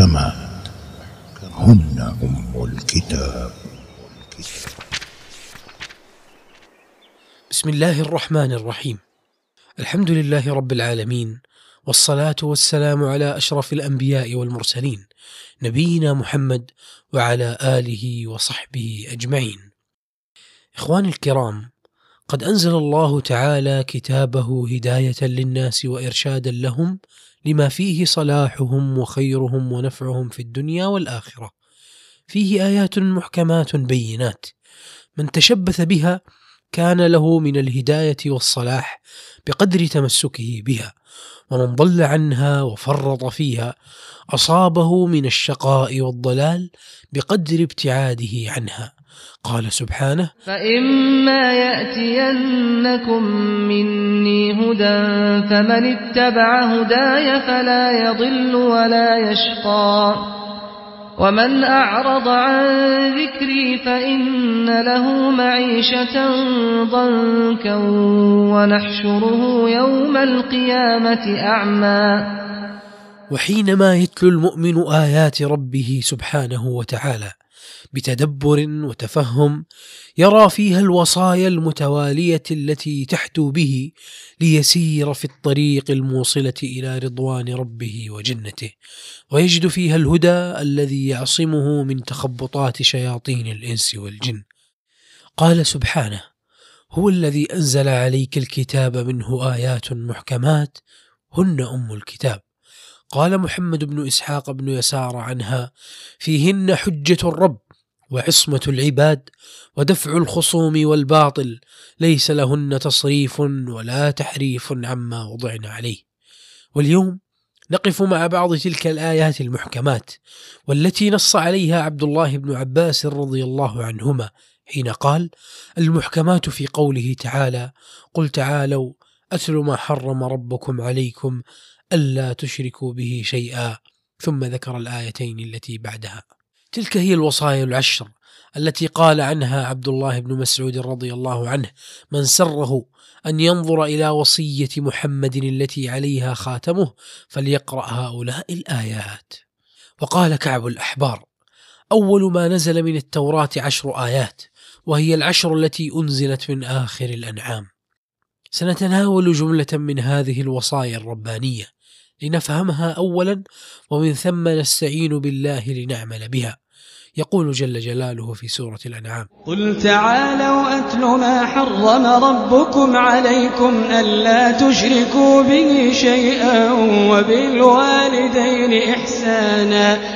المحكمات هن أم الكتاب. بسم الله الرحمن الرحيم. الحمد لله رب العالمين والصلاة والسلام على أشرف الأنبياء والمرسلين نبينا محمد وعلى آله وصحبه أجمعين. إخواني الكرام قد أنزل الله تعالى كتابه هداية للناس وإرشادا لهم لما فيه صلاحهم وخيرهم ونفعهم في الدنيا والآخرة. فيه آيات محكمات بينات. من تشبث بها كان له من الهداية والصلاح بقدر تمسكه بها ومن ضل عنها وفرط فيها أصابه من الشقاء والضلال بقدر ابتعاده عنها. قال سبحانه فإما يأتينكم مني هدى فمن اتبع هداي فلا يضل ولا يشقى. ومن أعرض عن ذكري فإن له معيشة ضنكا ونحشره يوم القيامة أعمى. وحينما يتلو المؤمن آيات ربه سبحانه وتعالى بتدبر وتفهم يرى فيها الوصايا المتوالية التي تحدو به ليسير في الطريق الموصلة إلى رضوان ربه وجنته. ويجد فيها الهدى الذي يعصمه من تخبطات شياطين الإنس والجن. قال سبحانه هو الذي أنزل عليك الكتاب منه آيات محكمات هن أم الكتاب. قال محمد بن إسحاق بن يسار عنها فيهن حجة الرب وعصمة العباد ودفع الخصوم والباطل ليس لهن تصريف ولا تحريف عما وضعن عليه. واليوم نقف مع بعض تلك الآيات المحكمات والتي نص عليها عبد الله بن عباس رضي الله عنهما حين قال المحكمات في قوله تعالى قل تعالوا أتل ما حرم ربكم عليكم ألا تشركوا به شيئا ثم ذكر الآيتين التي بعدها. تلك هي الوصايا العشر التي قال عنها عبد الله بن مسعود رضي الله عنه من سره أن ينظر إلى وصية محمد التي عليها خاتمه فليقرأ هؤلاء الآيات. وقال كعب الأحبار أول ما نزل من التوراة عشر آيات وهي العشر التي أنزلت من آخر الأنعام. سنتناول جملة من هذه الوصايا الربانية لنفهمها أولا ومن ثم نستعين بالله لنعمل بها. يقول جل جلاله في سورة الأنعام. قل تعالوا أتل ما حرم ربكم عليكم ألا تشركوا به شيئا وبالوالدين إحسانا.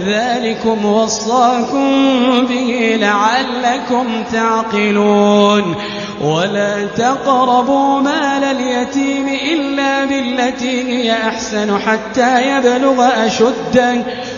ذلكم وصاكم به لعلكم تعقلون. ولا تقربوا مال اليتيم إلا بالتي هي أحسن حتى يبلغ أشده.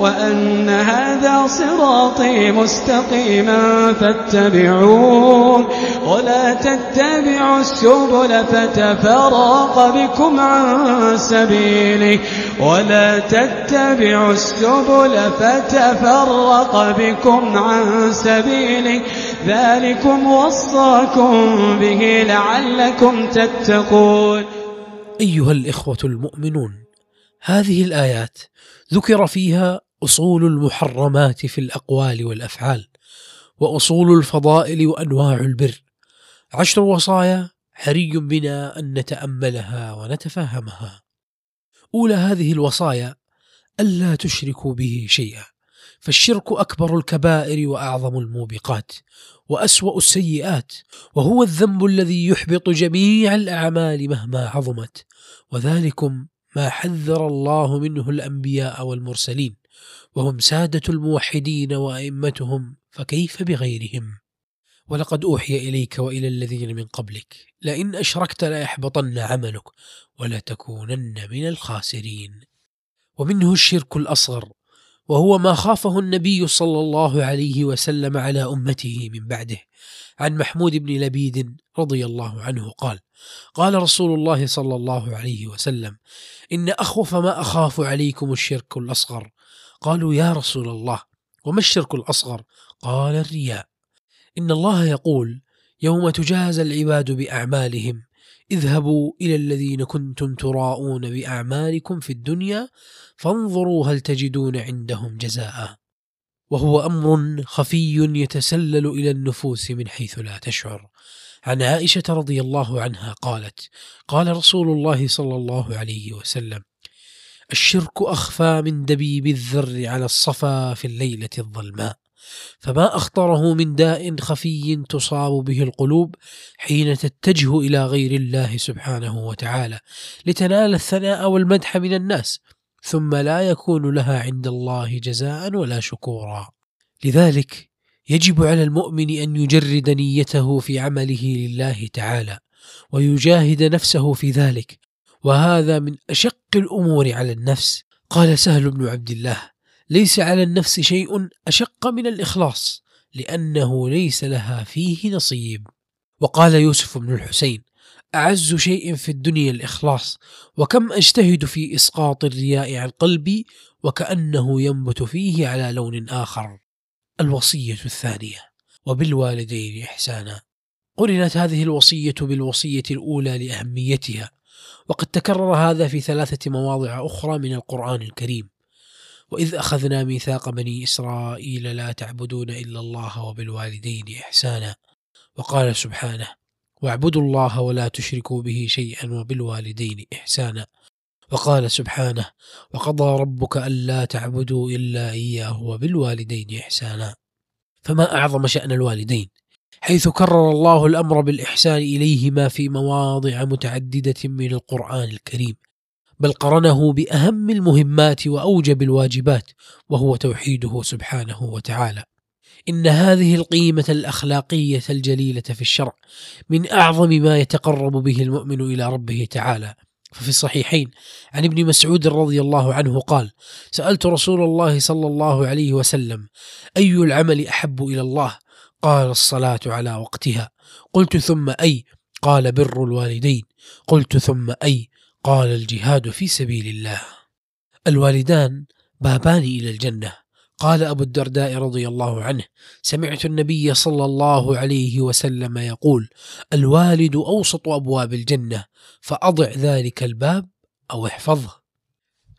وأن هذا صراطي مستقيما فاتبعون. ولا تتبعوا السبل فتفرق بكم عن سبيله. ولا تتبعوا السبل فتفرق بكم عن سبيله. ذلكم وصاكم به لعلكم تتقون. أيها الإخوة المؤمنون هذه الآيات ذكر فيها أصول المحرمات في الأقوال والأفعال وأصول الفضائل وأنواع البر. عشر وصايا حري بنا أن نتأملها ونتفهمها أولى هذه الوصايا ألا تشركوا به شيئا فالشرك أكبر الكبائر وأعظم الموبقات وأسوأ السيئات وهو الذنب الذي يحبط جميع الأعمال مهما عظمت وذلكم ما حذر الله منه الأنبياء والمرسلين. وهم سادة الموحدين وأئمتهم فكيف بغيرهم؟ ولقد أوحي إليك وإلى الذين من قبلك لئن أشركت ليحبطن عملك ولتكونن من الخاسرين. ومنه الشرك الأصغر وهو ما خافه النبي صلى الله عليه وسلم على أمته من بعده عن محمود بن لبيد رضي الله عنه قال قال رسول الله صلى الله عليه وسلم إن أخوف ما أخاف عليكم الشرك الأصغر قالوا يا رسول الله وما الشرك الأصغر؟ قال الرياء. إن الله يقول يوم تجازى العباد بأعمالهم اذهبوا إلى الذين كنتم تراءون بأعمالكم في الدنيا فانظروا هل تجدون عندهم جزاء. وهو أمر خفي يتسلل إلى النفوس من حيث لا تشعر. عن عائشة رضي الله عنها قالت قال رسول الله صلى الله عليه وسلم الشرك أخفى من دبيب الذر على الصفا في الليلة الظلماء. فما أخطره من داء خفي تصاب به القلوب حين تتجه إلى غير الله سبحانه وتعالى لتنال الثناء والمدح من الناس ثم لا يكون لها عند الله جزاء ولا شكورا. لذلك يجب على المؤمن أن يجرد نيته في عمله لله تعالى ويجاهد نفسه في ذلك وهذا من أشق الأمور على النفس. قال سهل بن عبد الله ليس على النفس شيء أشق من الإخلاص لأنه ليس لها فيه نصيب. وقال يوسف بن الحسين أعز شيء في الدنيا الإخلاص وكم أجتهد في إسقاط الرياء عن قلبي وكأنه ينبت فيه على لون آخر. الوصية الثانية وبالوالدين إحسانا. قرنت هذه الوصية بالوصية الأولى لأهميتها. وقد تكرر هذا في ثلاثة مواضع أخرى من القرآن الكريم. وإذ أخذنا ميثاق بني إسرائيل لا تعبدون إلا الله وبالوالدين إحسانا. وقال سبحانه واعبدوا الله ولا تشركوا به شيئا وبالوالدين إحسانا. وقال سبحانه وقضى ربك ألا تعبدوا إلا إياه وبالوالدين إحسانا. فما أعظم شأن الوالدين؟ حيث كرر الله الأمر بالإحسان إليهما في مواضع متعددة من القرآن الكريم بل قرنه بأهم المهمات وأوجب الواجبات وهو توحيده سبحانه وتعالى. إن هذه القيمة الأخلاقية الجليلة في الشرع من أعظم ما يتقرب به المؤمن إلى ربه تعالى. ففي الصحيحين عن ابن مسعود رضي الله عنه قال سألت رسول الله صلى الله عليه وسلم أي العمل أحب إلى الله؟ قال الصلاة على وقتها. قلت ثم أي؟ قال بر الوالدين. قلت ثم أي؟ قال الجهاد في سبيل الله. الوالدان بابان إلى الجنة. قال أبو الدرداء رضي الله عنه سمعت النبي صلى الله عليه وسلم يقول الوالد أوسط أبواب الجنة فأضع ذلك الباب أو احفظه.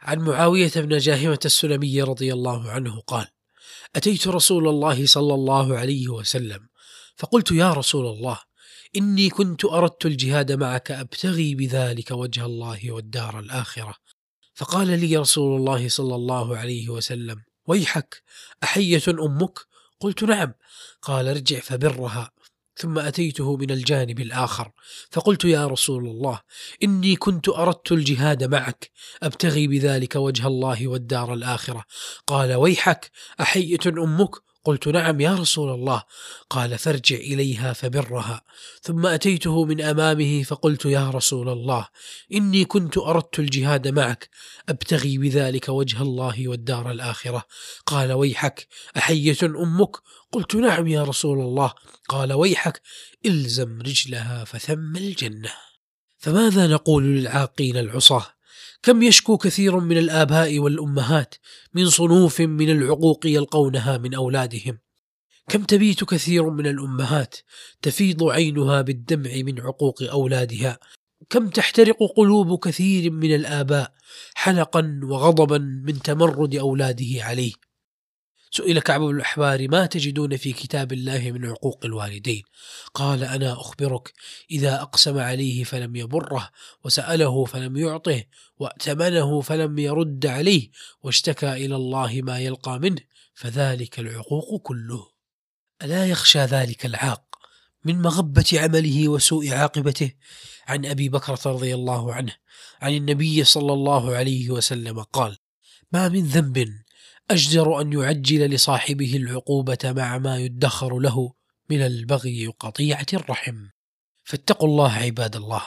عن معاوية بن جاهمة السلمي رضي الله عنه قال أتيت رسول الله صلى الله عليه وسلم فقلت يا رسول الله إني كنت أردت الجهاد معك أبتغي بذلك وجه الله والدار الآخرة. فقال لي رسول الله صلى الله عليه وسلم ويحك أحية أمك؟ قلت نعم. قال ارجع فبرها. ثم أتيته من الجانب الآخر. فقلت يا رسول الله إني كنت أردت الجهاد معك أبتغي بذلك وجه الله والدار الآخرة. قال ويحك أحية أمك؟ قلت نعم يا رسول الله. قال فارجع إليها فبرها. ثم أتيته من أمامه فقلت يا رسول الله إني كنت أردت الجهاد معك أبتغي بذلك وجه الله والدار الآخرة. قال ويحك أحية أمك؟ قلت نعم يا رسول الله. قال ويحك إلزم رجلها فثم الجنة. فماذا نقول للعاقين العصاة؟ كم يشكو كثير من الآباء والأمهات من صنوف من العقوق يلقونها من أولادهم. كم تبيت كثير من الأمهات تفيض عينها بالدمع من عقوق أولادها. كم تحترق قلوب كثير من الآباء حنقا وغضبا من تمرد أولاده عليه. سئل كعب بن الأحبار ما تجدون في كتاب الله من عقوق الوالدين؟ قال أنا أخبرك إذا أقسم عليه فلم يبره وسأله فلم يعطه وأتمنه فلم يرد عليه واشتكى إلى الله ما يلقى منه فذلك العقوق كله. ألا يخشى ذلك العاق من مغبة عمله وسوء عاقبته؟ عن أبي بكرة رضي الله عنه عن النبي صلى الله عليه وسلم قال ما من ذنب أجدر أن يعجل لصاحبه العقوبة مع ما يدخر له من البغي وقطيعة الرحم. فاتقوا الله عباد الله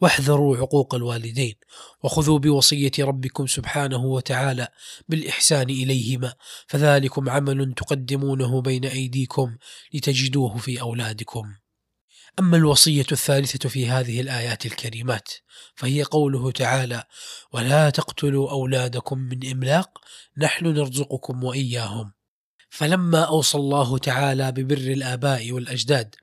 واحذروا عقوق الوالدين وخذوا بوصية ربكم سبحانه وتعالى بالإحسان إليهما فذلكم عمل تقدمونه بين أيديكم لتجدوه في أولادكم. أما الوصية الثالثة في هذه الآيات الكريمات فهي قوله تعالى ولا تقتلوا أولادكم من إملاق نحن نرزقكم وإياهم. فلما أوصى الله تعالى ببر الآباء والأجداد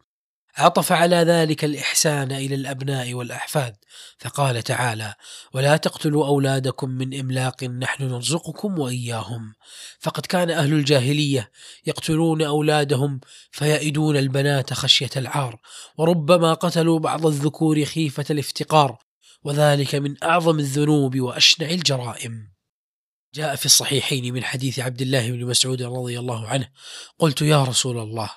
عطف على ذلك الإحسان إلى الأبناء والأحفاد فقال تعالى ولا تقتلوا أولادكم من إملاق نحن نرزقكم وإياهم. فقد كان أهل الجاهلية يقتلون أولادهم فيئدون البنات خشية العار وربما قتلوا بعض الذكور خيفة الافتقار وذلك من أعظم الذنوب وأشنع الجرائم. جاء في الصحيحين من حديث عبد الله بن مسعود رضي الله عنه قلت يا رسول الله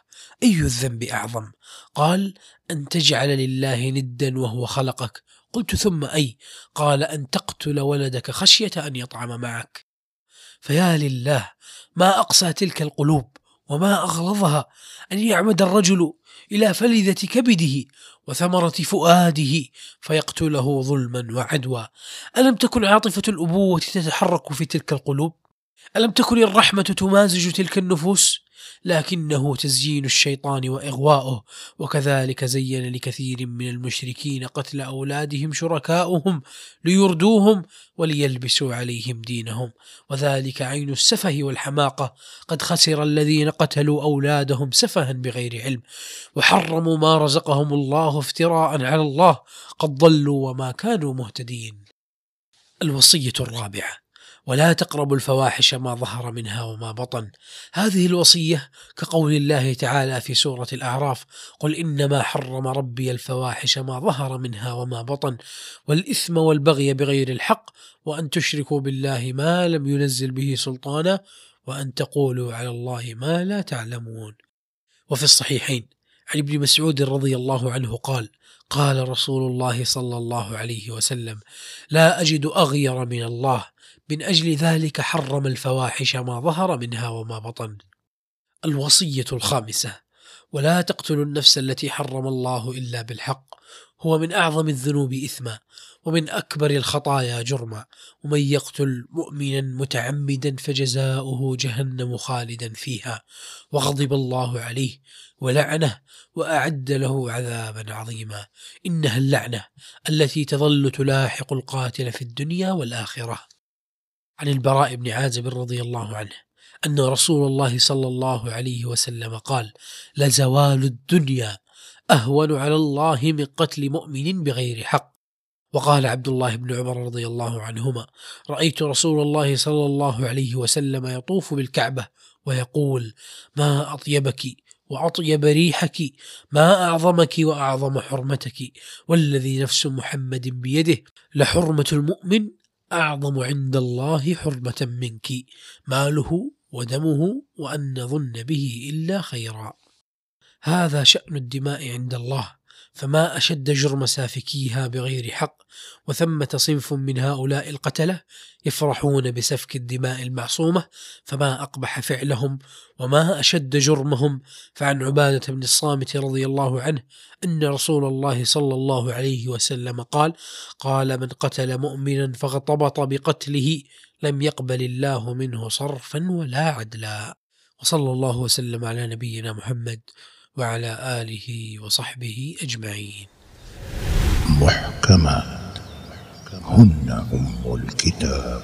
أي الذنب أعظم؟ قال أن تجعل لله ندا وهو خلقك. قلت ثم أي؟ قال أن تقتل ولدك خشية أن يطعم معك. فيا لله ما أقسى تلك القلوب وما أغلظها أن يعمد الرجل إلى فلذة كبده وثمرة فؤاده فيقتله ظلما وعدوى ألم تكن عاطفة الأبوة تتحرك في تلك القلوب؟ ألم تكن الرحمة تمازج تلك النفوس؟ لكنه تزيين الشيطان وإغواؤه وكذلك زين لكثير من المشركين قتل أولادهم شركاؤهم ليردوهم وليلبسوا عليهم دينهم. وذلك عين السفه والحماقة. قد خسر الذين قتلوا أولادهم سفها بغير علم. وحرموا ما رزقهم الله افتراء على الله. قد ضلوا وما كانوا مهتدين. الوصية الرابعة. ولا تقربوا الفواحش ما ظهر منها وما بطن. هذه الوصية كقول الله تعالى في سورة الأعراف قل إنما حرم ربي الفواحش ما ظهر منها وما بطن والإثم والبغي بغير الحق وأن تشركوا بالله ما لم ينزل به سلطانا وأن تقولوا على الله ما لا تعلمون. وفي الصحيحين عن ابن مسعود رضي الله عنه قال قال رسول الله صلى الله عليه وسلم لا أجد أغير من الله من أجل ذلك حرم الفواحش ما ظهر منها وما بطن. الوصية الخامسة ولا تقتلوا النفس التي حرم الله إلا بالحق. هو من أعظم الذنوب إثما ومن أكبر الخطايا جرما. ومن يقتل مؤمنا متعمدا فجزاؤه جهنم خالدا فيها. وغضب الله عليه ولعنه وأعد له عذابا عظيما. إنها اللعنة التي تظل تلاحق القاتل في الدنيا والآخرة. عن البراء بن عازب رضي الله عنه أن رسول الله صلى الله عليه وسلم قال لزوال الدنيا أهون على الله من قتل مؤمن بغير حق. وقال عبد الله بن عمر رضي الله عنهما رأيت رسول الله صلى الله عليه وسلم يطوف بالكعبة ويقول ما أطيبك وأطيب ريحك ما أعظمك وأعظم حرمتك والذي نفس محمد بيده لحرمة المؤمن أعظم عند الله حرمة منك ماله ودمه وأن نظن به إلا خيرا. هذا شأن الدماء عند الله. فما أشد جرم سافكيها بغير حق وثمة صنف من هؤلاء القتلة يفرحون بسفك الدماء المعصومة فما أقبح فعلهم وما أشد جرمهم فعن عبادة بن الصامت رضي الله عنه أن رسول الله صلى الله عليه وسلم قال قال من قتل مؤمنا فاغتبط بقتله لم يقبل الله منه صرفا ولا عدلا وصلى الله وسلم على نبينا محمد. وعلى آله وصحبه أجمعين. محكمات هن أم الكتاب.